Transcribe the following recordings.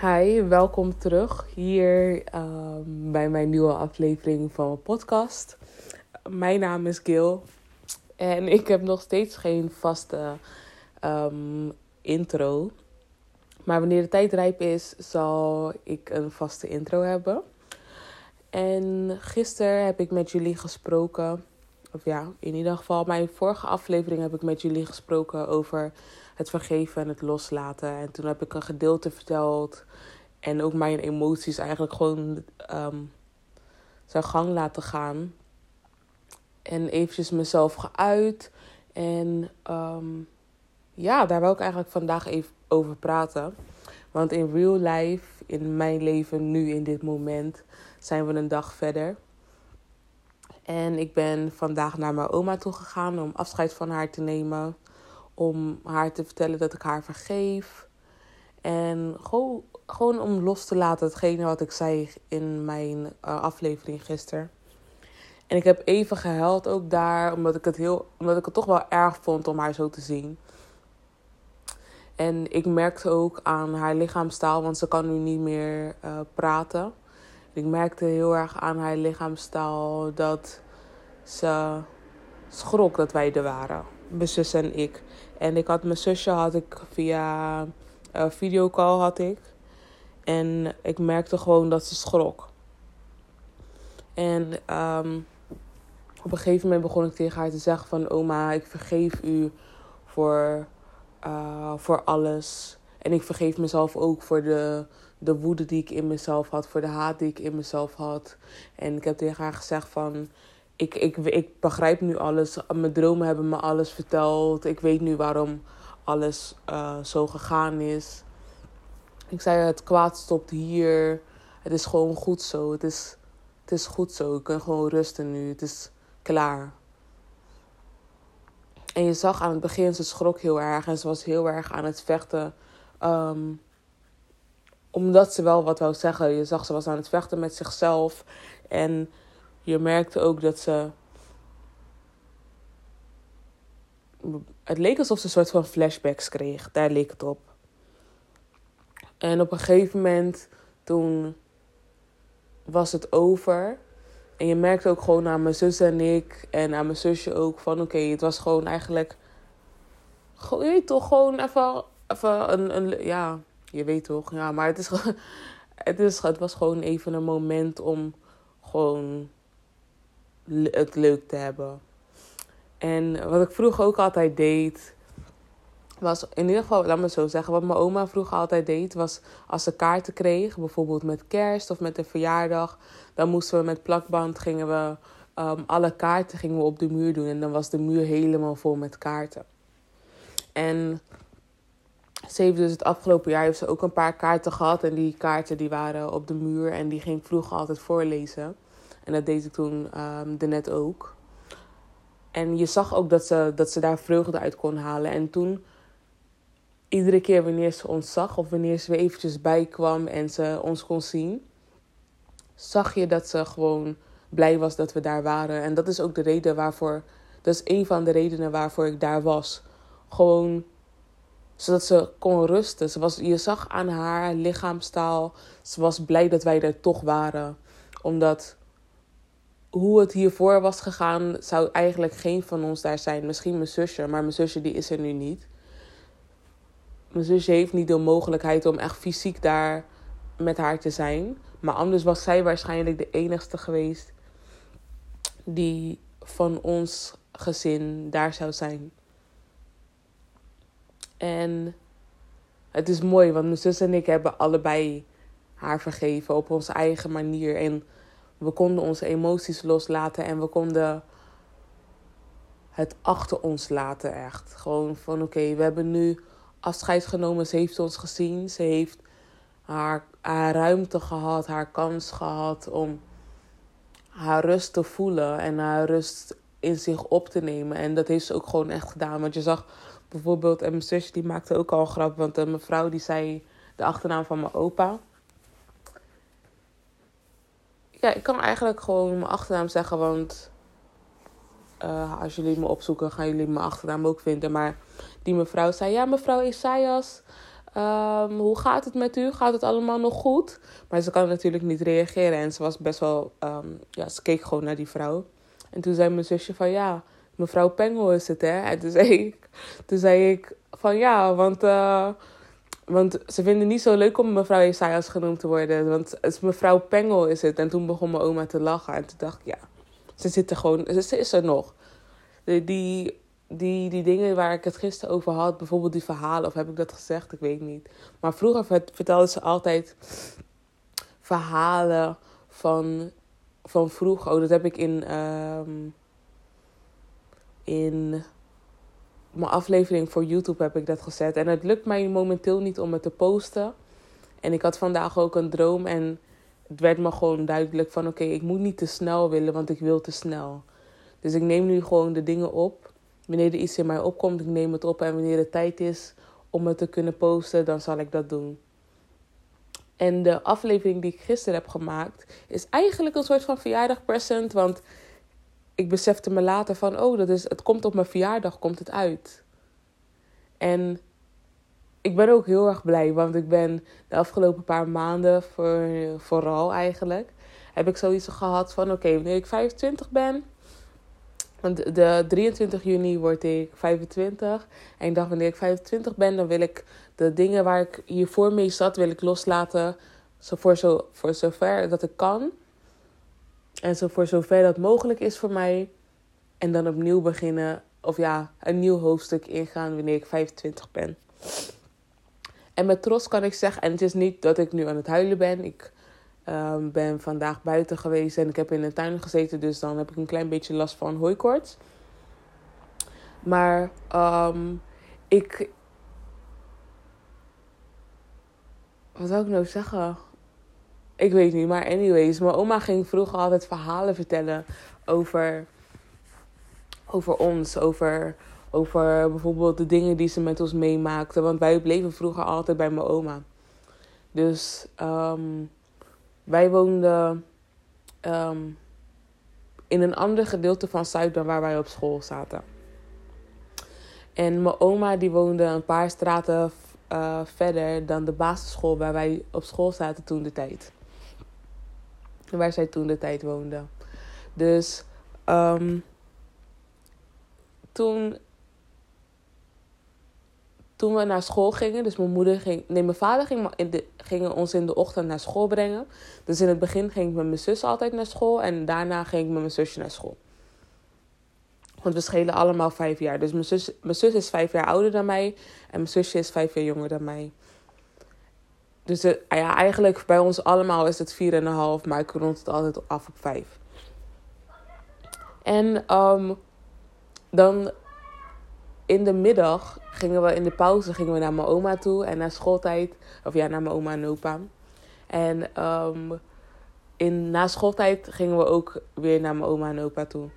Hi, welkom terug hier ehm, bij mijn nieuwe aflevering van mijn podcast. Mijn naam is Gil en ik heb nog steeds geen vaste ehm, intro. Maar wanneer de tijd rijp is, zal ik een vaste intro hebben. En gisteren heb ik met jullie gesproken. Of ja, in ieder geval, mijn vorige aflevering heb ik met jullie gesproken over het vergeven en het loslaten. En toen heb ik een gedeelte verteld. En ook mijn emoties eigenlijk gewoon um, zijn gang laten gaan. En eventjes mezelf geuit. En um, ja, daar wil ik eigenlijk vandaag even over praten. Want in real life, in mijn leven nu, in dit moment, zijn we een dag verder. En ik ben vandaag naar mijn oma toe gegaan om afscheid van haar te nemen. Om haar te vertellen dat ik haar vergeef. En gewoon, gewoon om los te laten hetgene wat ik zei in mijn uh, aflevering gisteren. En ik heb even gehuild ook daar, omdat ik, het heel, omdat ik het toch wel erg vond om haar zo te zien. En ik merkte ook aan haar lichaamstaal, want ze kan nu niet meer uh, praten. Ik merkte heel erg aan haar lichaamstaal dat ze schrok dat wij er waren. Mijn zus en ik. En ik had mijn zusje had ik via uh, videocall had ik. En ik merkte gewoon dat ze schrok. En um, op een gegeven moment begon ik tegen haar te zeggen van... Oma, ik vergeef u voor, uh, voor alles. En ik vergeef mezelf ook voor de, de woede die ik in mezelf had. Voor de haat die ik in mezelf had. En ik heb tegen haar gezegd van... Ik, ik, ik begrijp nu alles. Mijn dromen hebben me alles verteld. Ik weet nu waarom alles uh, zo gegaan is. Ik zei, het kwaad stopt hier. Het is gewoon goed zo. Het is, het is goed zo. Ik kan gewoon rusten nu. Het is klaar. En je zag aan het begin, ze schrok heel erg. En ze was heel erg aan het vechten. Um, omdat ze wel wat wou zeggen. Je zag, ze was aan het vechten met zichzelf. En je merkte ook dat ze. Het leek alsof ze een soort van flashbacks kreeg. Daar leek het op. En op een gegeven moment, toen was het over. En je merkte ook gewoon aan mijn zus en ik en aan mijn zusje ook van oké, het was gewoon eigenlijk. Je weet toch, gewoon even, even een, een. Ja, je weet toch. Ja, maar het, is, het, is, het was gewoon even een moment om gewoon het leuk te hebben. En wat ik vroeger ook altijd deed, was in ieder geval, laat me zo zeggen, wat mijn oma vroeger altijd deed, was als ze kaarten kreeg, bijvoorbeeld met kerst of met een verjaardag, dan moesten we met plakband, gingen we um, alle kaarten gingen we op de muur doen en dan was de muur helemaal vol met kaarten. En ze heeft dus het afgelopen jaar heeft ze ook een paar kaarten gehad en die kaarten die waren op de muur en die ging vroeger altijd voorlezen. En dat deed ik toen um, net ook. En je zag ook dat ze, dat ze daar vreugde uit kon halen. En toen iedere keer wanneer ze ons zag of wanneer ze weer eventjes bijkwam en ze ons kon zien, zag je dat ze gewoon blij was dat we daar waren. En dat is ook de reden waarvoor, dat is een van de redenen waarvoor ik daar was. Gewoon zodat ze kon rusten. Ze was, je zag aan haar lichaamstaal, ze was blij dat wij er toch waren. Omdat hoe het hiervoor was gegaan, zou eigenlijk geen van ons daar zijn. Misschien mijn zusje, maar mijn zusje die is er nu niet mijn zusje heeft niet de mogelijkheid om echt fysiek daar met haar te zijn. Maar anders was zij waarschijnlijk de enigste geweest die van ons gezin daar zou zijn. En het is mooi, want mijn zus en ik hebben allebei haar vergeven op onze eigen manier. En we konden onze emoties loslaten en we konden het achter ons laten, echt. Gewoon van oké, we hebben nu afscheid genomen. Ze heeft ons gezien. Ze heeft haar, haar ruimte gehad, haar kans gehad om haar rust te voelen en haar rust in zich op te nemen. En dat heeft ze ook gewoon echt gedaan. Want je zag bijvoorbeeld, en mijn zusje die maakte ook al een grap, want een mevrouw die zei de achternaam van mijn opa. Ja, ik kan eigenlijk gewoon mijn achternaam zeggen, want uh, als jullie me opzoeken, gaan jullie mijn achternaam ook vinden. Maar die mevrouw zei: Ja, mevrouw Isaias. Ehm, hoe gaat het met u? Gaat het allemaal nog goed? Maar ze kan natuurlijk niet reageren. En ze was best wel... ehm, ja, ze keek gewoon naar die vrouw. En toen zei mijn zusje van... Ja, mevrouw Pengel is het, hè? En toen zei ik, toen zei ik van... Ja, want... eh, want ze vinden het niet zo leuk om mevrouw Isaias genoemd te worden. Want het is mevrouw Pengel is het. En toen begon mijn oma te lachen. En toen dacht ik, ja, ze zit er gewoon... Ze, is er nog. Die, die, die, dingen waar ik het gisteren over had, bijvoorbeeld die verhalen, of heb ik dat gezegd? Ik weet niet. Maar vroeger vert- vertelde ze altijd verhalen van, van vroeger. Oh, dat heb ik in, ehm, in mijn aflevering voor YouTube heb ik dat gezet. En het lukt mij momenteel niet om het te posten. En ik had vandaag ook een droom en het werd me gewoon duidelijk van oké, ik moet niet te snel willen, want ik wil te snel. Dus ik neem nu gewoon de dingen op. Wanneer er iets in mij opkomt, ik neem het op. En wanneer het tijd is om het te kunnen posten, dan zal ik dat doen. En de aflevering die ik gisteren heb gemaakt, is eigenlijk een soort van verjaardagpresent. Want ik besefte me later van, oh, dat is, het komt op mijn verjaardag, komt het uit. En ik ben ook heel erg blij, want ik ben de afgelopen paar maanden, voor, vooral eigenlijk, heb ik zoiets gehad van, oké, wanneer ik 25 ben, want de 23 juni word ik 25. En ik dacht, wanneer ik 25 ben, dan wil ik de dingen waar ik hiervoor mee zat, wil ik loslaten. Zo voor, zo, voor zover dat ik kan. En zo voor zover dat mogelijk is voor mij. En dan opnieuw beginnen. Of ja, een nieuw hoofdstuk ingaan wanneer ik 25 ben. En met trots kan ik zeggen, en het is niet dat ik nu aan het huilen ben. Ik um, ben vandaag buiten geweest en ik heb in een tuin gezeten. Dus dan heb ik een klein beetje last van hooikoorts. Maar um, ik. Wat zou ik nou zeggen? Ik weet niet, maar anyways. Mijn oma ging vroeger altijd verhalen vertellen over, over ons. Over, over bijvoorbeeld de dingen die ze met ons meemaakte. Want wij bleven vroeger altijd bij mijn oma. Dus um, wij woonden um, in een ander gedeelte van Zuid dan waar wij op school zaten. En mijn oma die woonde een paar straten uh, verder dan de basisschool waar wij op school zaten toen de tijd. Waar zij toen de tijd woonde. Dus um, toen, toen we naar school gingen, dus mijn moeder ging, nee, mijn vader ging, in de, ging ons in de ochtend naar school brengen. Dus in het begin ging ik met mijn zus altijd naar school en daarna ging ik met mijn zusje naar school. Want we schelen allemaal vijf jaar. Dus mijn zus, mijn zus is vijf jaar ouder dan mij en mijn zusje is vijf jaar jonger dan mij. Dus eigenlijk bij ons allemaal is het 4,5, maar ik rond het altijd af op 5. En um, dan in de middag gingen we in de pauze gingen we naar mijn oma toe en na schooltijd, of ja, naar mijn oma en opa. En um, in, na schooltijd gingen we ook weer naar mijn oma en opa toe.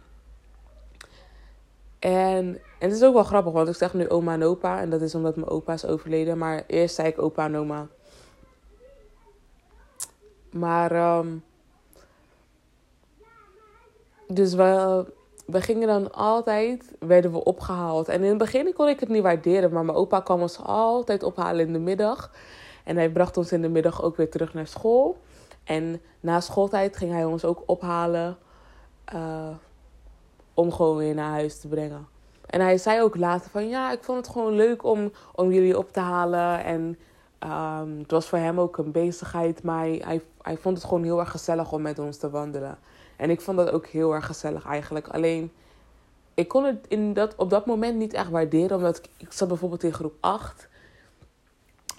En, en het is ook wel grappig, want ik zeg nu oma en opa. En dat is omdat mijn opa is overleden. Maar eerst zei ik opa en oma. Maar, um, dus we, we gingen dan altijd, werden we opgehaald. En in het begin kon ik het niet waarderen. Maar mijn opa kwam ons altijd ophalen in de middag. En hij bracht ons in de middag ook weer terug naar school. En na schooltijd ging hij ons ook ophalen. Uh, om gewoon weer naar huis te brengen. En hij zei ook later van ja, ik vond het gewoon leuk om, om jullie op te halen. En um, het was voor hem ook een bezigheid. Maar hij, hij vond het gewoon heel erg gezellig om met ons te wandelen. En ik vond dat ook heel erg gezellig eigenlijk. Alleen, ik kon het in dat, op dat moment niet echt waarderen. Omdat ik, ik zat bijvoorbeeld in groep 8.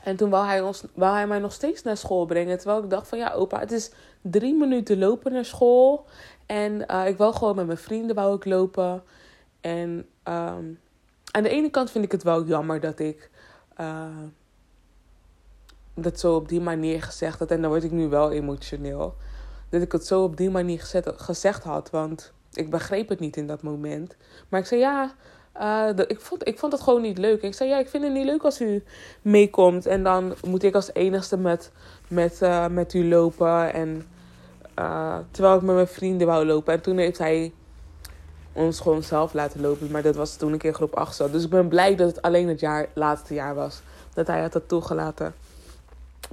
En toen wou hij, ons, wou hij mij nog steeds naar school brengen. Terwijl ik dacht van ja, opa, het is drie minuten lopen naar school. En uh, ik wil gewoon met mijn vrienden wou ik lopen. En um, aan de ene kant vind ik het wel jammer dat ik uh, dat zo op die manier gezegd had. En dan word ik nu wel emotioneel. Dat ik het zo op die manier gezet, gezegd had. Want ik begreep het niet in dat moment. Maar ik zei ja, de, ik, vond, ik vond het gewoon niet leuk. Ik zei ja, ik vind het niet leuk als u meekomt. En dan moet ik als enigste met, met, uh, met u lopen. En uh, terwijl ik met mijn vrienden wou lopen. En toen heeft hij ons gewoon zelf laten lopen. Maar dat was toen ik in groep 8 zat. Dus ik ben blij dat het alleen het jaar, laatste jaar was. dat hij had toegelaten.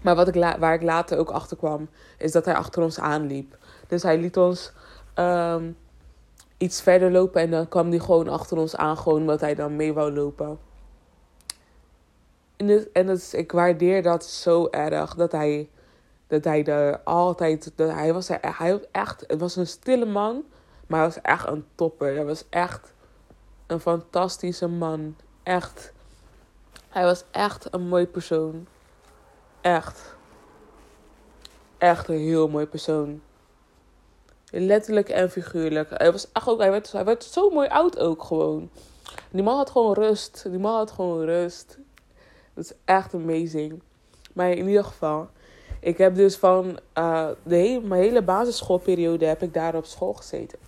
Maar wat ik waar ik later ook achter kwam, is dat hij achter ons aanliep. Dus hij liet ons um, iets verder lopen en dan kwam hij gewoon achter ons aan, gewoon omdat hij dan mee wou lopen. En, het, en het, ik waardeer dat zo erg dat hij, dat hij er altijd. Hij, was hij echt. Het was een stille man, maar hij was echt een topper. Hij was echt een fantastische man. Echt. Hij was echt een mooi persoon. Echt. Echt een heel mooi persoon. Letterlijk en figuurlijk. Hij, was echt ook, hij, werd, hij werd zo mooi oud ook gewoon. Die man had gewoon rust. Die man had gewoon rust. Dat is echt amazing. Maar in ieder geval. Ik heb dus van uh, de hele, mijn hele basisschoolperiode heb ik daar op school gezeten.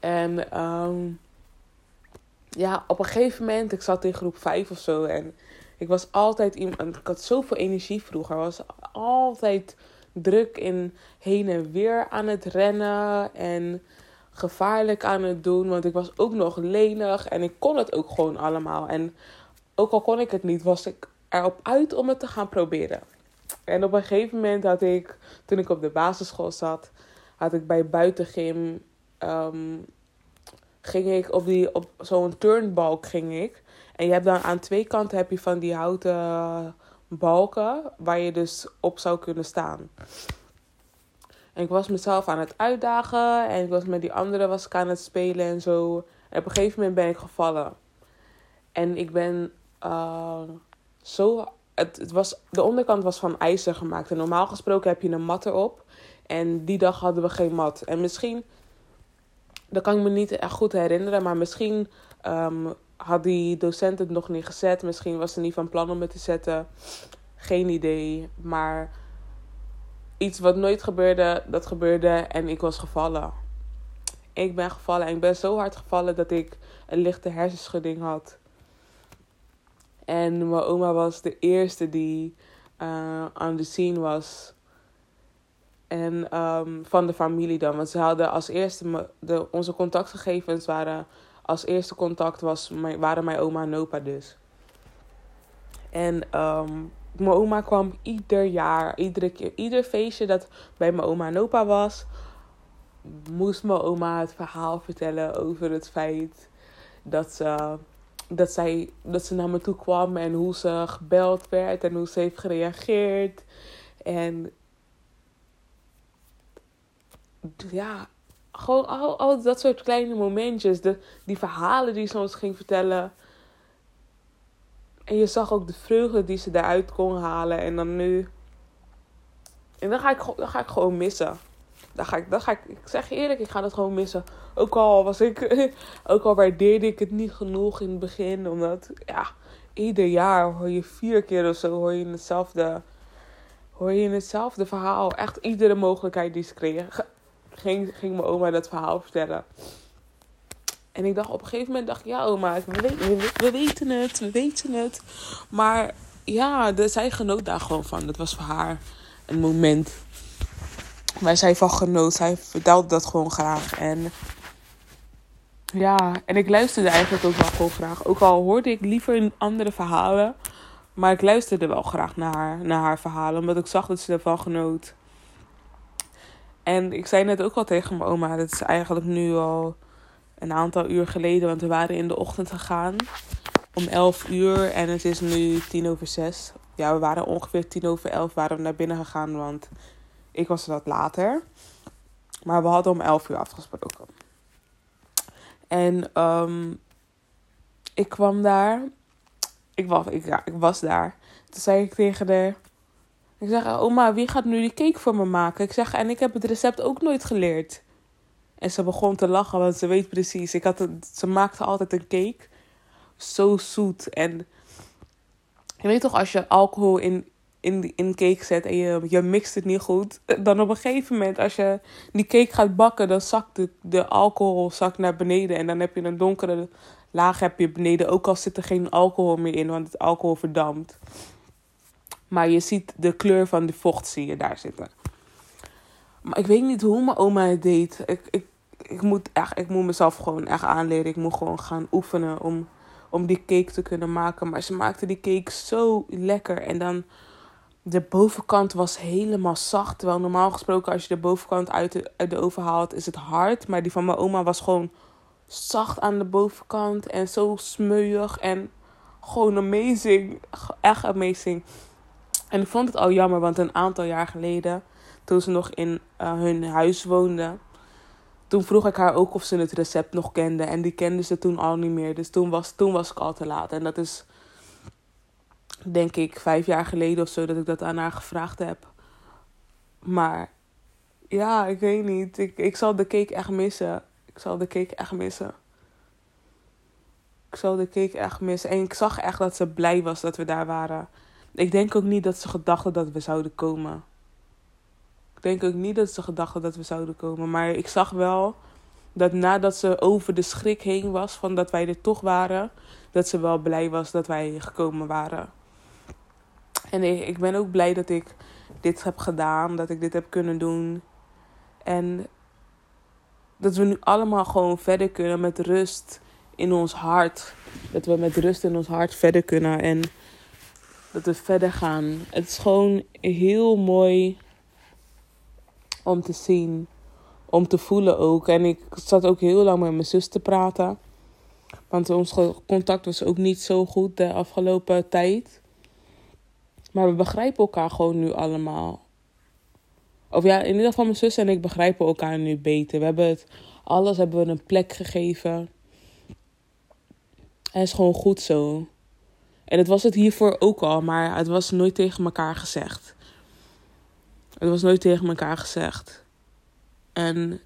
En um, ja, op een gegeven moment, ik zat in groep 5 of zo. En ik was altijd iemand. Ik had zoveel energie vroeger. Ik was altijd druk in heen en weer aan het rennen. En gevaarlijk aan het doen. Want ik was ook nog lenig. En ik kon het ook gewoon allemaal. En ook al kon ik het niet, was ik erop uit om het te gaan proberen. En op een gegeven moment had ik, toen ik op de basisschool zat, had ik bij buitengym. Um, ging ik op, die, op zo'n turnbalk ging ik. En je hebt dan aan twee kanten heb je van die houten balken waar je dus op zou kunnen staan. En ik was mezelf aan het uitdagen en ik was met die anderen was ik aan het spelen en zo. Op een gegeven moment ben ik gevallen. En ik ben uh, zo. Het, het was, de onderkant was van ijzer gemaakt. En normaal gesproken heb je een mat erop. En die dag hadden we geen mat. En misschien, dat kan ik me niet echt goed herinneren, maar misschien um, had die docent het nog niet gezet. Misschien was ze niet van plan om het te zetten. Geen idee. Maar iets wat nooit gebeurde, dat gebeurde en ik was gevallen. Ik ben gevallen en ik ben zo hard gevallen dat ik een lichte hersenschudding had. En mijn oma was de eerste die uh, aan de scene was. En um, van de familie dan. Want ze hadden als eerste. De, onze contactgegevens waren als eerste contact was, waren mijn oma en opa dus. En um, mijn oma kwam ieder jaar, iedere keer, ieder feestje dat bij mijn oma en opa was, moest mijn oma het verhaal vertellen over het feit dat ze, dat, zij, dat ze naar me toe kwam en hoe ze gebeld werd en hoe ze heeft gereageerd. En ja, gewoon al, al dat soort kleine momentjes. De, die verhalen die ze ons ging vertellen. En je zag ook de vreugde die ze daaruit kon halen. En dan nu. En dan ga ik, ga ik gewoon missen. Dan ga ik, dan ga ik, ik zeg je eerlijk, ik ga dat gewoon missen. Ook al was ik, ook al waardeerde ik het niet genoeg in het begin. Omdat, ja, ieder jaar hoor je vier keer of zo hoor je hetzelfde, hoor je hetzelfde verhaal. Echt iedere mogelijkheid die ze kregen ging, ging mijn oma dat verhaal vertellen. En ik dacht op een gegeven moment, dacht ik, ja oma, we, we, we weten het, we weten het. Maar ja, de, zij genoot daar gewoon van. Dat was voor haar een moment waar zij van genoot. Zij vertelde dat gewoon graag. En ja, en ik luisterde eigenlijk ook wel gewoon graag. Ook al hoorde ik liever andere verhalen. Maar ik luisterde wel graag naar haar, naar haar verhalen. Omdat ik zag dat ze ervan genoot. En ik zei net ook al tegen mijn oma, dat is eigenlijk nu al een aantal uur geleden, want we waren in de ochtend gegaan om 11 uur en het is nu tien over zes. Ja, we waren ongeveer tien over elf waren we naar binnen gegaan, want ik was wat later. Maar we hadden om 11 uur afgesproken. En um, ik kwam daar. Ik was, ik, ik was daar. Toen zei ik tegen haar ik zeg, oma, wie gaat nu die cake voor me maken? Ik zeg, en ik heb het recept ook nooit geleerd. En ze begon te lachen, want ze weet precies. Ik had ze maakte altijd een cake. Zo zoet. En je weet toch, als je alcohol in, in, in cake zet en je, je mixt het niet goed. Dan op een gegeven moment, als je die cake gaat bakken, dan zakt de, de alcohol zakt naar beneden. En dan heb je een donkere laag heb je beneden. Ook al zit er geen alcohol meer in, want het alcohol verdampt. Maar je ziet de kleur van de vocht zie je daar zitten. Maar ik weet niet hoe mijn oma het deed. Ik, ik, ik, moet, echt, ik moet mezelf gewoon echt aanleren. Ik moet gewoon gaan oefenen om, om die cake te kunnen maken. Maar ze maakte die cake zo lekker. En dan de bovenkant was helemaal zacht. Terwijl normaal gesproken als je de bovenkant uit de, uit de oven haalt is het hard. Maar die van mijn oma was gewoon zacht aan de bovenkant. En zo smeuig en gewoon amazing. Echt amazing. En ik vond het al jammer, want een aantal jaar geleden, toen ze nog in uh, hun huis woonde, toen vroeg ik haar ook of ze het recept nog kende. En die kende ze toen al niet meer. Dus toen was, toen was ik al te laat. En dat is, denk ik, vijf jaar geleden of zo dat ik dat aan haar gevraagd heb. Maar ja, ik weet niet. Ik, ik zal de cake echt missen. Ik zal de cake echt missen. Ik zal de cake echt missen. En ik zag echt dat ze blij was dat we daar waren. Ik denk ook niet dat ze gedachten dat we zouden komen. Ik denk ook niet dat ze gedachten dat we zouden komen. Maar ik zag wel dat nadat ze over de schrik heen was van dat wij er toch waren, dat ze wel blij was dat wij gekomen waren. En ik ben ook blij dat ik dit heb gedaan, dat ik dit heb kunnen doen. En dat we nu allemaal gewoon verder kunnen met rust in ons hart. Dat we met rust in ons hart verder kunnen en dat we verder gaan. Het is gewoon heel mooi om te zien, om te voelen ook. En ik zat ook heel lang met mijn zus te praten. Want ons contact was ook niet zo goed de afgelopen tijd. Maar we begrijpen elkaar gewoon nu allemaal. Of ja, in ieder geval mijn zus en ik begrijpen elkaar nu beter. We hebben het, alles hebben we een plek gegeven. En het is gewoon goed zo. En het was het hiervoor ook al, maar het was nooit tegen elkaar gezegd. Het was nooit tegen elkaar gezegd. En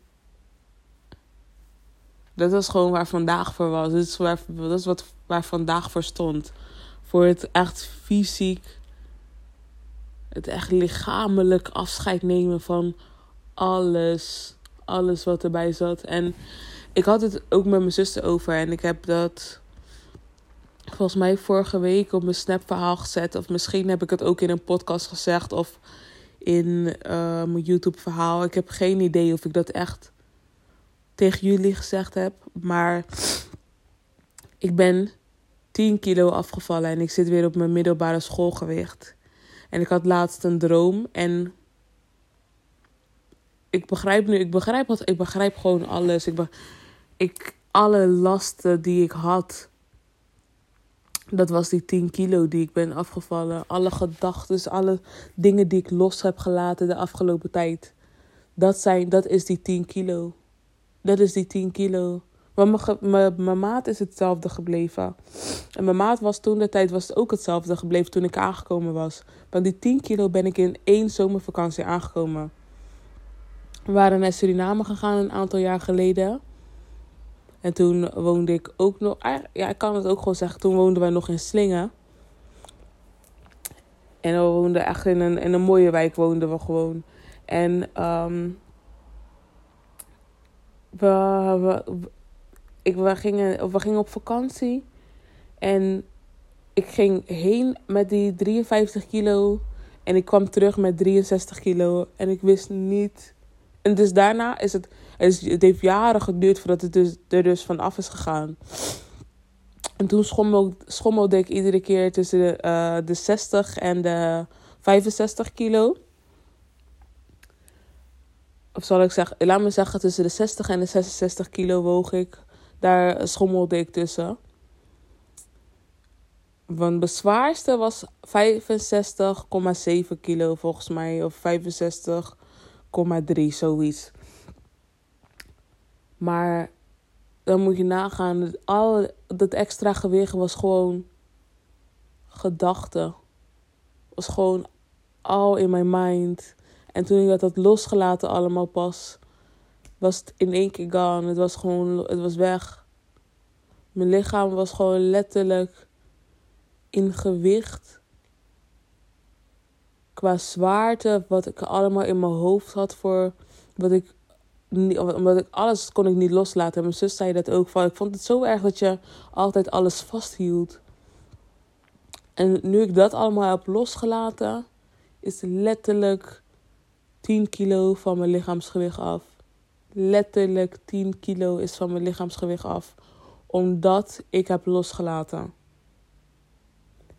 dat was gewoon waar vandaag voor was. Dat is, waar, dat wat, waar vandaag voor stond. Voor het echt fysiek, het echt lichamelijk afscheid nemen van alles. Alles wat erbij zat. En ik had het ook met mijn zuster over. En ik heb dat volgens mij vorige week op mijn Snap verhaal gezet. Of misschien heb ik het ook in een podcast gezegd. Of in uh, mijn YouTube verhaal. Ik heb geen idee of ik dat echt tegen jullie gezegd heb. Maar ik ben 10 kilo afgevallen en ik zit weer op mijn middelbare schoolgewicht. En ik had laatst een droom en ik begrijp nu, ik begrijp wat, ik begrijp gewoon alles. Ik, ik, alle lasten die ik had dat was die 10 kilo die ik ben afgevallen. Alle gedachten, alle dingen die ik los heb gelaten de afgelopen tijd. Dat, zijn, dat is die 10 kilo. Dat is die 10 kilo. Maar mijn maat is hetzelfde gebleven. En mijn maat was toen de tijd was ook hetzelfde gebleven toen ik aangekomen was. Want die 10 kilo ben ik in één zomervakantie aangekomen. We waren naar Suriname gegaan een aantal jaar geleden. En toen woonde ik ook nog. Ja, ik kan het ook gewoon zeggen. Toen woonden wij nog in Slingen. En we woonden echt in een, in een mooie wijk woonden we gewoon. En um, we, we, ik, we, gingen, we gingen op vakantie. En ik ging heen met die 53 kilo. En ik kwam terug met 63 kilo. En ik wist niet. En dus daarna is het het, heeft jaren geduurd voordat het dus, er dus vanaf is gegaan. En toen schommelde, ik iedere keer tussen de, uh, de 60 en de 65 kilo. Of zal ik zeggen, laat me zeggen, tussen de 60 en de 66 kilo woog ik. Daar schommelde ik tussen. De zwaarste was 65,7 kilo volgens mij. Of 65,3, zoiets. Maar dan moet je nagaan, dat, al dat extra gewicht was gewoon gedachte. Was gewoon al in mijn mind. En toen ik dat had losgelaten allemaal pas, was het in één keer gone. Het was gewoon, het was weg. Mijn lichaam was gewoon letterlijk in gewicht. Qua zwaarte, wat ik allemaal in mijn hoofd had voor wat ik omdat ik alles kon ik niet loslaten. En mijn zus zei dat ook. Van, ik vond het zo erg dat je altijd alles vasthield. En nu ik dat allemaal heb losgelaten, is letterlijk 10 kilo van mijn lichaamsgewicht af. Letterlijk 10 kilo is van mijn lichaamsgewicht af. omdat ik heb losgelaten.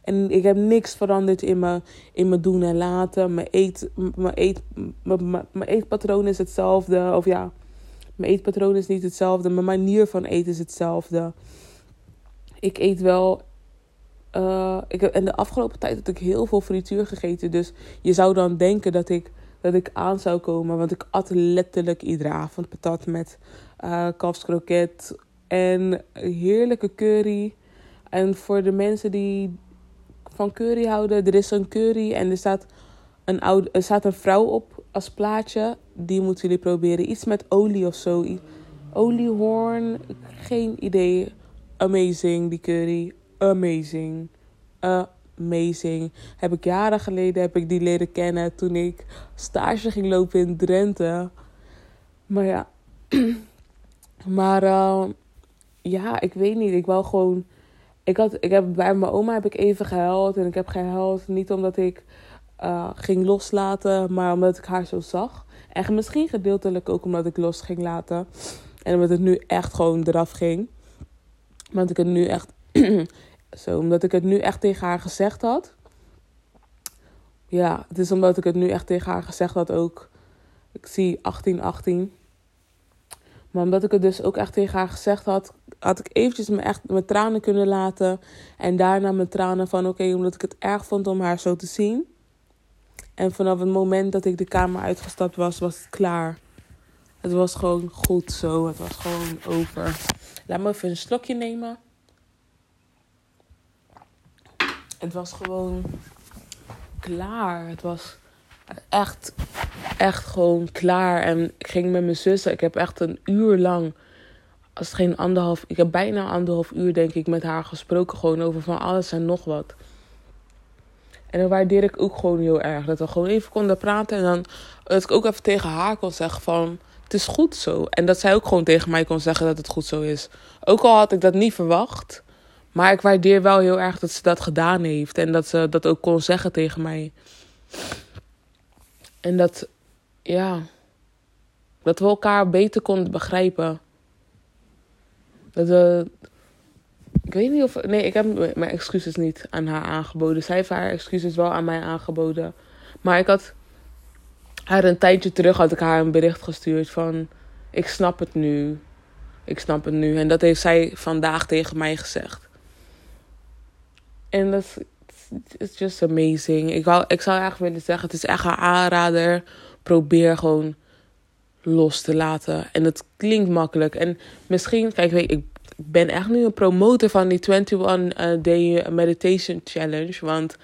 En ik heb niks veranderd in mijn, in mijn doen en laten. Mijn, eet, mijn, eet, mijn, mijn eetpatroon is hetzelfde. Of ja, mijn eetpatroon is niet hetzelfde. Mijn manier van eten is hetzelfde. Ik eet wel. Uh, ik heb, en de afgelopen tijd heb ik heel veel frituur gegeten. Dus je zou dan denken dat ik, dat ik aan zou komen. Want ik at letterlijk iedere avond patat met uh, kalfskroket. En heerlijke curry. En voor de mensen die van curry houden, er is een curry en er staat een, oude, er staat een vrouw op als plaatje. Die moeten jullie proberen. Iets met olie of zo. Oliehoorn, geen idee. Amazing, die curry. Amazing. Amazing. Heb ik jaren geleden heb ik die leren kennen toen ik stage ging lopen in Drenthe. Maar ja. maar uh, ja, ik weet niet. Ik wou gewoon. Ik had, ik heb, bij mijn oma heb ik even gehuild. En ik heb gehuild niet omdat ik uh, ging loslaten, maar omdat ik haar zo zag. En misschien gedeeltelijk ook omdat ik los ging laten. En omdat het nu echt gewoon eraf ging. Want ik het nu echt. zo, omdat ik het nu echt tegen haar gezegd had. Ja, het is omdat ik het nu echt tegen haar gezegd had ook. Ik zie 18, 18. Maar omdat ik het dus ook echt tegen haar gezegd had, had ik eventjes me echt mijn tranen kunnen laten. En daarna mijn tranen van oké, omdat ik het erg vond om haar zo te zien. En vanaf het moment dat ik de kamer uitgestapt was, was het klaar. Het was gewoon goed zo. Het was gewoon over. Laat me even een slokje nemen. Het was gewoon klaar. Het was echt, echt gewoon klaar. En ik ging met mijn zussen. Ik heb echt een uur lang, als geen anderhalf, ik heb bijna anderhalf uur denk ik met haar gesproken. Gewoon over van alles en nog wat. En dan waardeer ik ook gewoon heel erg. Dat we gewoon even konden praten. En dan dat ik ook even tegen haar kon zeggen van... Het is goed zo. En dat zij ook gewoon tegen mij kon zeggen dat het goed zo is. Ook al had ik dat niet verwacht. Maar ik waardeer wel heel erg dat ze dat gedaan heeft. En dat ze dat ook kon zeggen tegen mij. En dat, ja, dat we elkaar beter konden begrijpen. We, ik weet niet of, nee, ik heb mijn excuses niet aan haar aangeboden. Zij heeft haar excuses wel aan mij aangeboden. Maar ik had haar een tijdje terug, had ik haar een bericht gestuurd van, ik snap het nu. Ik snap het nu. En dat heeft zij vandaag tegen mij gezegd. En dat it's just amazing. Ik, wou, ik zou eigenlijk willen zeggen, het is echt een aanrader. Probeer gewoon los te laten. En het klinkt makkelijk. En misschien, kijk, weet, ik ben echt nu een promotor van die 21 uh, Day Meditation Challenge. Want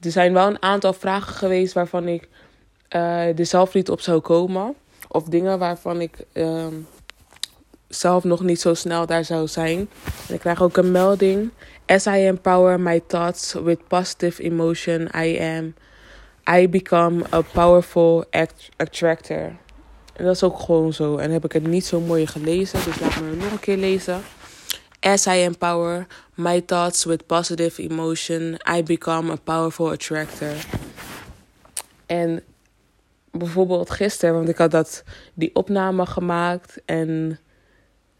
er zijn wel een aantal vragen geweest waarvan ik uh, er zelf niet op zou komen. Of dingen waarvan ik uh, zelf nog niet zo snel daar zou zijn. En ik krijg ook een melding. As I empower my thoughts with positive emotion, I am. I become a powerful attractor. En dat is ook gewoon zo. En heb ik het niet zo mooi gelezen, dus laat me het nog een keer lezen. As I empower my thoughts with positive emotion, I become a powerful attractor. En bijvoorbeeld gisteren, want ik had dat, die opname gemaakt en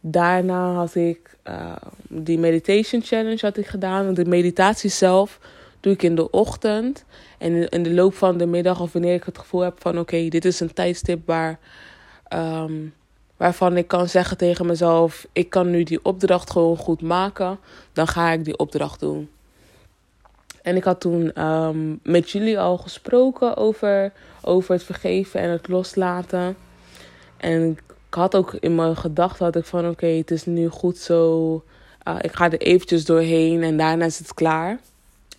daarna had ik uh, die meditation challenge had ik gedaan. De meditatie zelf doe ik in de ochtend. En in de loop van de middag, of wanneer ik het gevoel heb van oké, dit is een tijdstip waar, um, waarvan ik kan zeggen tegen mezelf: ik kan nu die opdracht gewoon goed maken, dan ga ik die opdracht doen. En ik had toen um, met jullie al gesproken over, over het vergeven en het loslaten. En ik had ook in mijn gedachten had ik van oké, het is nu goed zo. Uh, ik ga er eventjes doorheen en daarna is het klaar.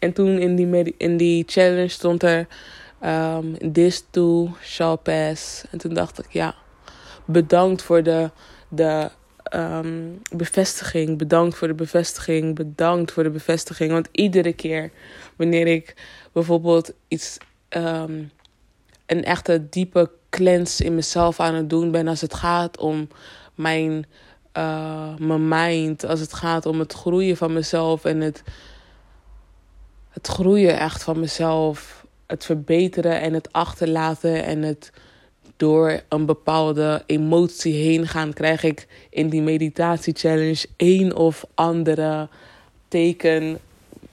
En toen in die, in die challenge stond er um, this too shall pass. En toen dacht ik ja, bedankt voor de, de um, bevestiging. Bedankt voor de bevestiging. Bedankt voor de bevestiging. Want iedere keer wanneer ik bijvoorbeeld iets, um, een echte diepe cleanse in mezelf aan het doen ben als het gaat om mijn, uh, mijn mind, als het gaat om het groeien van mezelf en het, het groeien echt van mezelf, het verbeteren en het achterlaten en het door een bepaalde emotie heen gaan, krijg ik in die meditatie challenge één of andere teken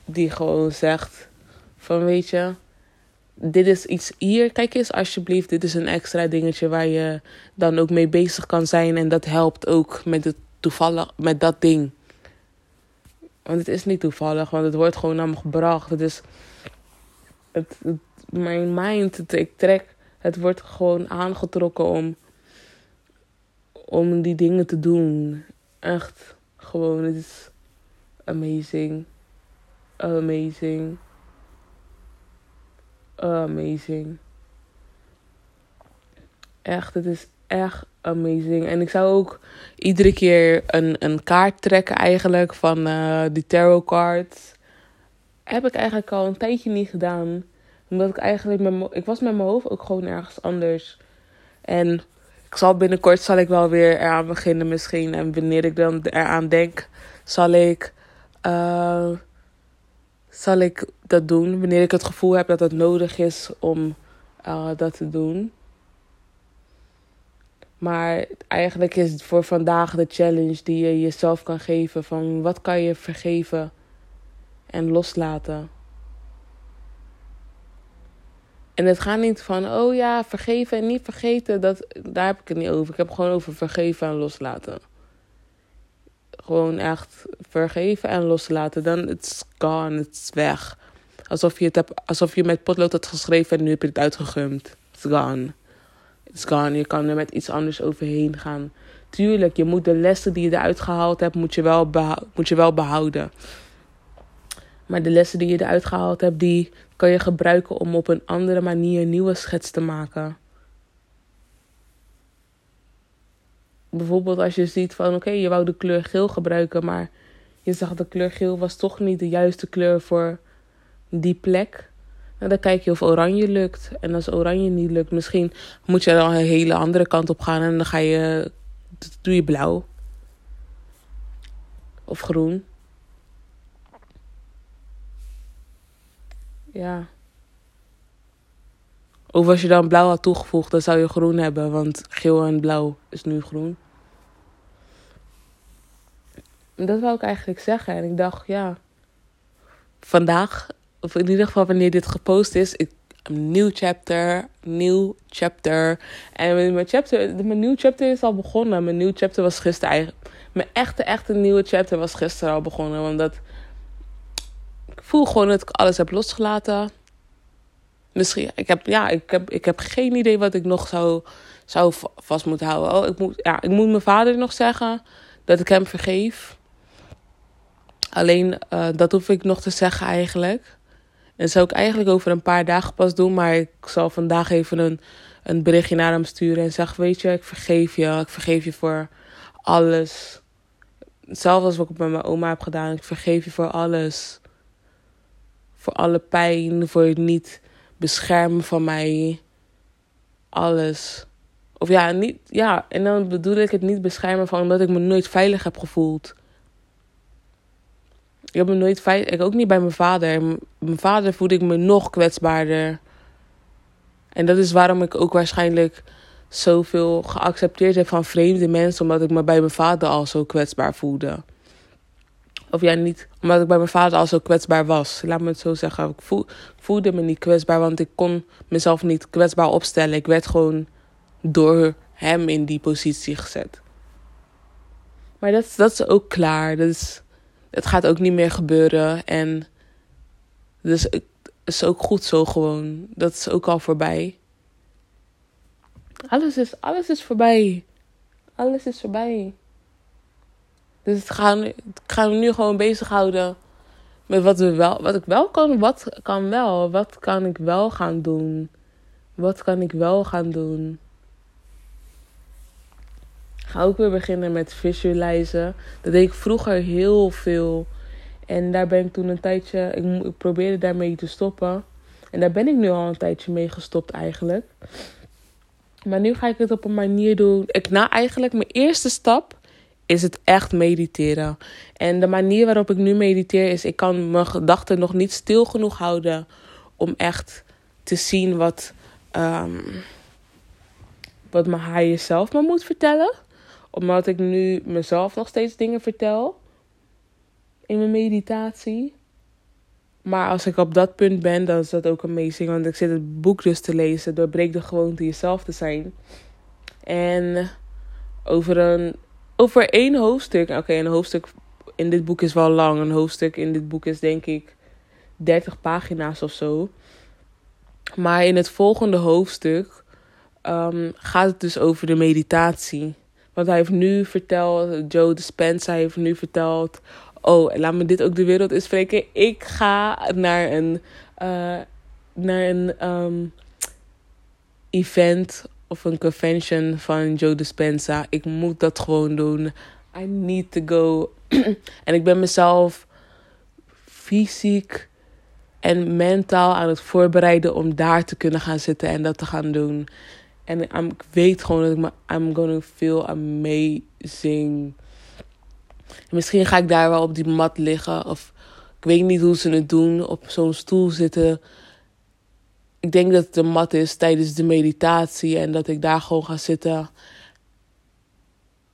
die gewoon zegt van weet je, dit is iets hier, kijk eens alsjeblieft, dit is een extra dingetje waar je dan ook mee bezig kan zijn en dat helpt ook met het toevallig met dat ding. Want het is niet toevallig, want het wordt gewoon naar me gebracht. Het is het, mijn mind, ik trek, het wordt gewoon aangetrokken om, om die dingen te doen. Echt, gewoon, het is amazing. Amazing. Amazing. Echt, het is echt amazing. En ik zou ook iedere keer een, een kaart trekken eigenlijk van uh, die tarot cards. Heb ik eigenlijk al een tijdje niet gedaan omdat ik eigenlijk met ik was met mijn hoofd ook gewoon ergens anders. En ik zal binnenkort zal ik wel weer eraan beginnen misschien. En wanneer ik dan eraan denk, zal ik, uh, zal ik dat doen. Wanneer ik het gevoel heb dat het nodig is om uh, dat te doen. Maar eigenlijk is het voor vandaag de challenge die je jezelf kan geven. Van wat kan je vergeven en loslaten. En het gaat niet van, oh ja, vergeven en niet vergeten. Dat, daar heb ik het niet over. Ik heb gewoon over vergeven en loslaten. Gewoon echt vergeven en loslaten. Dan it's gone, het is weg. Alsof je, het hebt, alsof je met potlood had geschreven en nu heb je het uitgegumd. It's gone. It's gone. Je kan er met iets anders overheen gaan. Tuurlijk, je moet de lessen die je eruit gehaald hebt, moet je wel, moet je wel behouden. Maar de lessen die je eruit gehaald hebt, die kan je gebruiken om op een andere manier nieuwe schets te maken. Bijvoorbeeld als je ziet van oké, je wou de kleur geel gebruiken, maar je zag de kleur geel was toch niet de juiste kleur voor die plek. Nou, dan kijk je of oranje lukt. En als oranje niet lukt, misschien moet je dan een hele andere kant op gaan en dan ga je, doe je blauw. Of groen. Ja. Of als je dan blauw had toegevoegd, dan zou je groen hebben, want geel en blauw is nu groen. Dat wou ik eigenlijk zeggen. En ik dacht, ja, vandaag, of in ieder geval wanneer dit gepost is, ik, een nieuw chapter, nieuw chapter. En mijn, chapter, mijn nieuw chapter is al begonnen. Mijn nieuw chapter was gisteren eigenlijk. Mijn echte, echte nieuwe chapter was gisteren al begonnen. Omdat voel gewoon dat ik alles heb losgelaten. Misschien, ik heb, ja, ik heb, ik heb geen idee wat ik nog zou, zou vast moeten houden. Oh, ik, moet, ja, ik moet mijn vader nog zeggen dat ik hem vergeef. Alleen uh, dat hoef ik nog te zeggen eigenlijk. En zou ik eigenlijk over een paar dagen pas doen. Maar ik zal vandaag even een, een berichtje naar hem sturen. En zeggen: Weet je, ik vergeef je. Ik vergeef je voor alles. Hetzelfde als wat ik met mijn oma heb gedaan. Ik vergeef je voor alles voor alle pijn, voor het niet beschermen van mij. Alles. Of ja, niet, ja, en dan bedoel ik het niet beschermen van omdat ik me nooit veilig heb gevoeld. Ik heb me nooit veilig, ik ook niet bij mijn vader. Mijn vader voelde ik me nog kwetsbaarder. En dat is waarom ik ook waarschijnlijk zoveel geaccepteerd heb van vreemde mensen, omdat ik me bij mijn vader al zo kwetsbaar voelde. Of ja, niet omdat ik bij mijn vader al zo kwetsbaar was. Laat me het zo zeggen. Ik voelde me niet kwetsbaar, want ik kon mezelf niet kwetsbaar opstellen. Ik werd gewoon door hem in die positie gezet. Maar dat, dat is ook klaar. Dat is, het gaat ook niet meer gebeuren. En dus het is ook goed zo gewoon. Dat is ook al voorbij. Alles is, alles is voorbij. Alles is voorbij. Dus ik ga, ik ga me nu gewoon bezighouden met wat, we wel, wat ik wel kan. Wat kan wel? Wat kan ik wel gaan doen? Wat kan ik wel gaan doen? Ga ook weer beginnen met visualizen. Dat deed ik vroeger heel veel. En daar ben ik toen een tijdje. Ik, probeerde daarmee te stoppen. En daar ben ik nu al een tijdje mee gestopt eigenlijk. Maar nu ga ik het op een manier doen. Ik, nou, eigenlijk mijn eerste stap is het echt mediteren. En de manier waarop ik nu mediteer is, ik kan mijn gedachten nog niet stil genoeg houden om echt te zien wat, um, wat mijn higher zelf me moet vertellen. Omdat ik nu mezelf nog steeds dingen vertel. In mijn meditatie. Maar als ik op dat punt ben, dan is dat ook amazing. Want ik zit het boek dus te lezen. Doorbreek de gewoonte jezelf te zijn. En over een over één hoofdstuk. Oké, een hoofdstuk in dit boek is wel lang. Een hoofdstuk in dit boek is denk ik 30 pagina's of zo. Maar in het volgende hoofdstuk um, gaat het dus over de meditatie. Want hij heeft nu verteld, Joe Dispenza heeft nu verteld. Oh, laat me dit ook de wereld eens spreken. Ik ga naar een, uh, naar een um, event of een convention van Joe Dispenza. Ik moet dat gewoon doen. I need to go. en ik ben mezelf fysiek en mentaal aan het voorbereiden om daar te kunnen gaan zitten en dat te gaan doen. En ik weet gewoon dat ik me I'm gonna feel amazing. misschien ga ik daar wel op die mat liggen of ik weet niet hoe ze het doen, op zo'n stoel zitten ik denk dat het een mat is tijdens de meditatie en dat ik daar gewoon ga zitten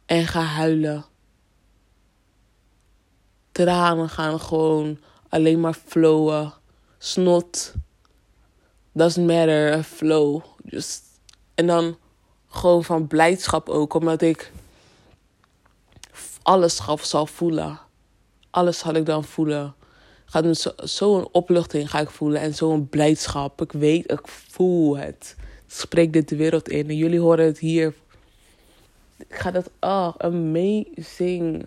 en ga huilen. Tranen gaan gewoon alleen maar flowen. Snot. Doesn't matter, flow. Just. En dan gewoon van blijdschap ook, omdat ik alles zal voelen. Alles zal ik dan voelen gaat me zo'n zo opluchting ga ik voelen en zo'n blijdschap. Ik weet, ik voel het. Ik spreek dit de wereld in en jullie horen het hier. Ik ga dat, oh, amazing.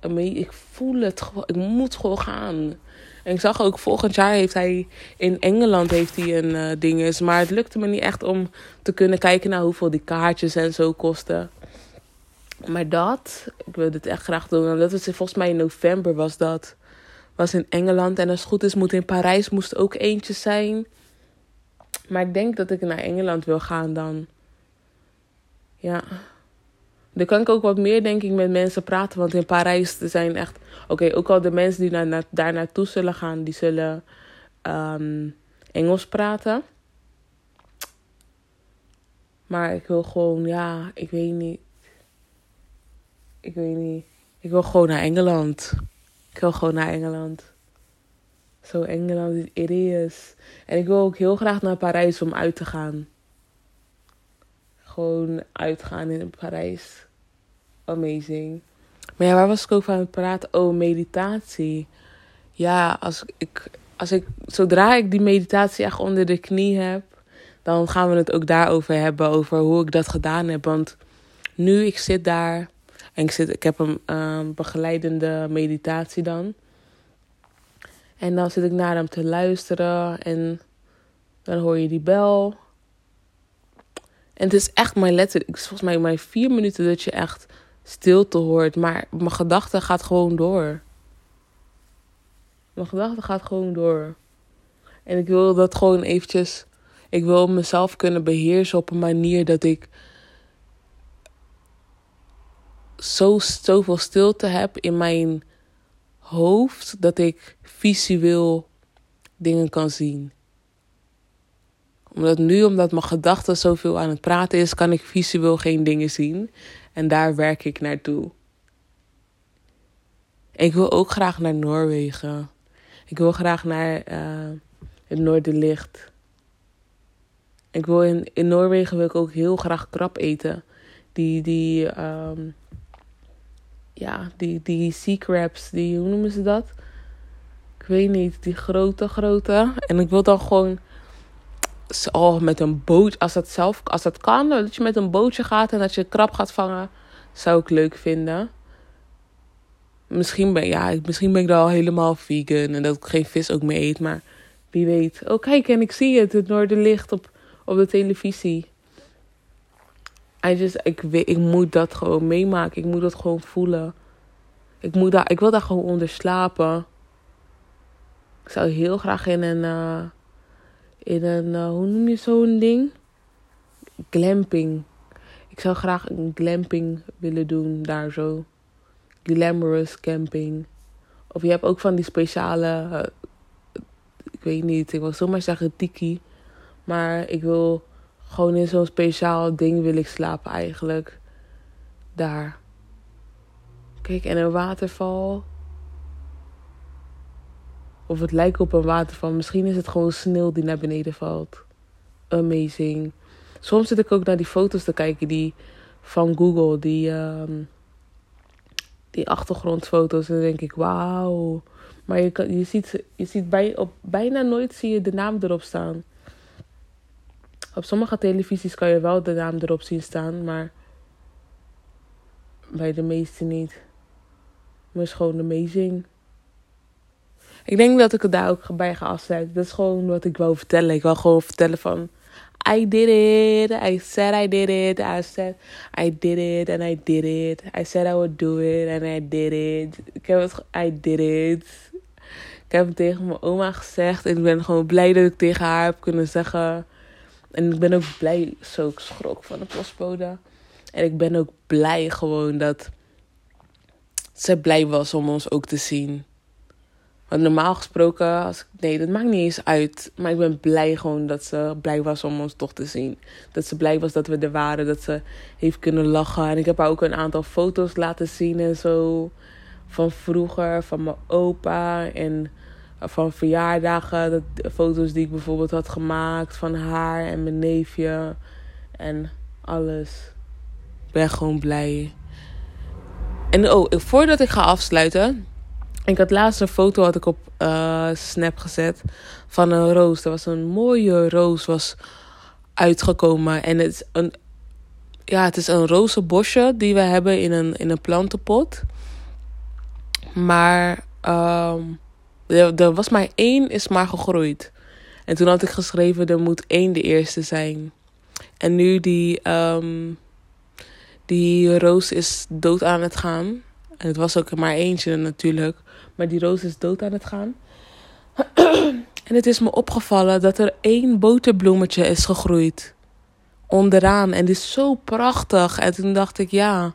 amazing. Ik voel het gewoon, ik moet gewoon gaan. En ik zag ook volgend jaar heeft hij in Engeland heeft hij een uh, ding is. Maar het lukte me niet echt om te kunnen kijken naar hoeveel die kaartjes en zo kosten. Maar dat, ik wil dit echt graag doen. Dat was volgens mij in november was dat was in Engeland. En als het goed is, moet in Parijs moest ook eentje zijn. Maar ik denk dat ik naar Engeland wil gaan dan. Ja. Dan kan ik ook wat meer, denk ik, met mensen praten. Want in Parijs zijn echt. Oké, ook al de mensen die naar, daar naartoe zullen gaan, die zullen ehm, Engels praten. Maar ik wil gewoon, ja, ik weet niet. Ik weet niet. Ik wil gewoon naar Engeland. Ik wil gewoon naar Engeland. Zo Engeland, it is. En ik wil ook heel graag naar Parijs om uit te gaan. Gewoon uitgaan in Parijs. Amazing. Maar ja, waar was ik ook van het praten? Oh, meditatie. Ja, als ik, als ik, zodra ik die meditatie echt onder de knie heb, dan gaan we het ook daarover hebben. Over hoe ik dat gedaan heb. Want nu, ik zit daar en ik, zit, ik heb een um, begeleidende meditatie dan. En dan zit ik naar hem te luisteren en dan hoor je die bel. En het is echt mijn letterlijk, volgens mij maar vier minuten dat je echt stilte hoort. Maar mijn gedachte gaat gewoon door. Mijn gedachte gaat gewoon door. En ik wil dat gewoon eventjes. Ik wil mezelf kunnen beheersen op een manier dat ik zo, zoveel stilte heb in mijn hoofd dat ik visueel dingen kan zien. Omdat nu, omdat mijn gedachten zoveel aan het praten is, kan ik visueel geen dingen zien. En daar werk ik naartoe. Ik wil ook graag naar Noorwegen. Ik wil graag naar uh, het Noorderlicht. Ik wil in, in Noorwegen wil ik ook heel graag krab eten. Die, die um, ja, die, die sea crabs, die, hoe noemen ze dat? Ik weet niet, die grote, grote. En ik wil dan gewoon, oh, met een boot, als dat zelf, als dat kan, dat je met een bootje gaat en dat je krab gaat vangen, zou ik leuk vinden. Misschien ben, ja, misschien ben ik dan al helemaal vegan en dat ik geen vis ook meer eet, maar wie weet. Oh, kijk, en ik zie het, het noorderlicht op, op de televisie. I ik, weet, ik moet dat gewoon meemaken. Ik moet dat gewoon voelen. Ik, moet daar, ik wil daar gewoon onder slapen. Ik zou heel graag in een. Uh, in een. Uh, hoe noem je zo'n ding? Glamping. Ik zou graag een glamping willen doen daar zo. Glamorous camping. Of je hebt ook van die speciale. Uh, ik weet niet, ik wil zomaar zeggen tiki. Maar ik wil Gewoon in zo'n speciaal ding wil ik slapen eigenlijk. Daar. Kijk, en een waterval. Of het lijkt op een waterval. Misschien is het gewoon sneeuw die naar beneden valt. Amazing. Soms zit ik ook naar die foto's te kijken die van Google. Die, um, die achtergrondfoto's. En dan denk ik, wauw. Maar je, kan, je ziet, je ziet bij, op, bijna nooit zie je de naam erop staan. Op sommige televisies kan je wel de naam erop zien staan, maar bij de meeste niet. Maar het is gewoon amazing. Ik denk dat ik het daar ook bij ga. Dat is gewoon wat ik wil vertellen. Ik wil gewoon vertellen van... I did it. I said I did it. I said I did it and I did it. I said I would do it and I did it. Ik heb het... I did it. Ik heb het tegen mijn oma gezegd. En ik ben gewoon blij dat ik tegen haar heb kunnen zeggen... En ik ben ook blij, zo ik schrok van de postbode. En ik ben ook blij gewoon dat ze blij was om ons ook te zien. Normaal gesproken, als nee, dat maakt niet eens uit. Maar ik ben blij gewoon dat ze blij was om ons toch te zien. Dat ze blij was dat we er waren, dat ze heeft kunnen lachen. En ik heb haar ook een aantal foto's laten zien en zo. Van vroeger, van mijn opa en van verjaardagen. De foto's die ik bijvoorbeeld had gemaakt van haar en mijn neefje. En alles. Ik ben gewoon blij. En oh, voordat ik ga afsluiten. Ik had laatst een foto had ik op uh, Snap gezet van een roos. Er was een mooie roos was uitgekomen. En het is een, ja, het is een rozenbosje die we hebben in een, in een plantenpot. Maar um, er, was maar één, is maar gegroeid. En toen had ik geschreven, er moet één de eerste zijn. En nu die, um, die roos is dood aan het gaan. En het was ook maar eentje natuurlijk. Maar die roos is dood aan het gaan. en het is me opgevallen dat er één boterbloemetje is gegroeid. Onderaan. En die is zo prachtig. En toen dacht ik, ja.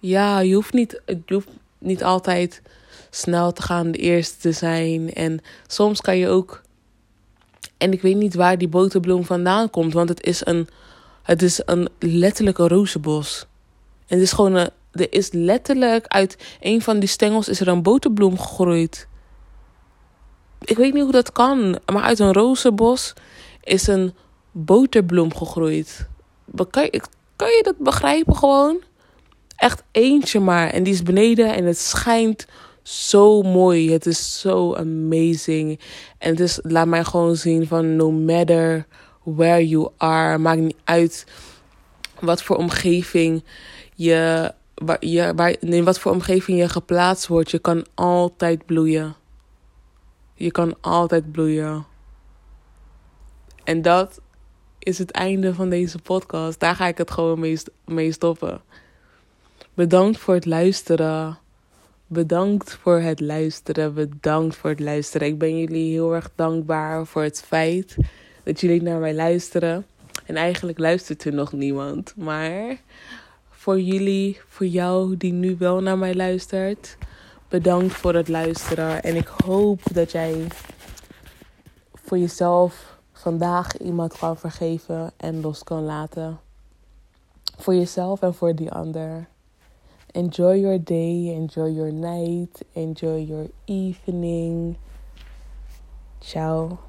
Ja, je hoeft niet, je hoeft niet altijd snel te gaan, de eerste te zijn. En soms kan je ook. En ik weet niet waar die boterbloem vandaan komt, want het is een, het is een letterlijk een rozenbos. En het is gewoon een, er is letterlijk uit een van die stengels is er een boterbloem gegroeid. Ik weet niet hoe dat kan, maar uit een rozenbos is een boterbloem gegroeid. Kan je, kan je dat begrijpen gewoon? Echt eentje maar. En die is beneden en het schijnt zo mooi. Het is zo amazing. En het is, laat mij gewoon zien van no matter where you are. Maakt niet uit wat voor omgeving je, waar, je, waar, in wat voor omgeving je geplaatst wordt. Je kan altijd bloeien. Je kan altijd bloeien. En dat is het einde van deze podcast. Daar ga ik het gewoon mee, mee stoppen. Bedankt voor het luisteren. Bedankt voor het luisteren. Bedankt voor het luisteren. Ik ben jullie heel erg dankbaar voor het feit dat jullie naar mij luisteren. En eigenlijk luistert er nog niemand. Maar voor jullie, voor jou die nu wel naar mij luistert, bedankt voor het luisteren. En ik hoop dat jij voor jezelf vandaag iemand kan vergeven en los kan laten. Voor jezelf en voor die ander. Enjoy your day, enjoy your night, enjoy your evening. Ciao.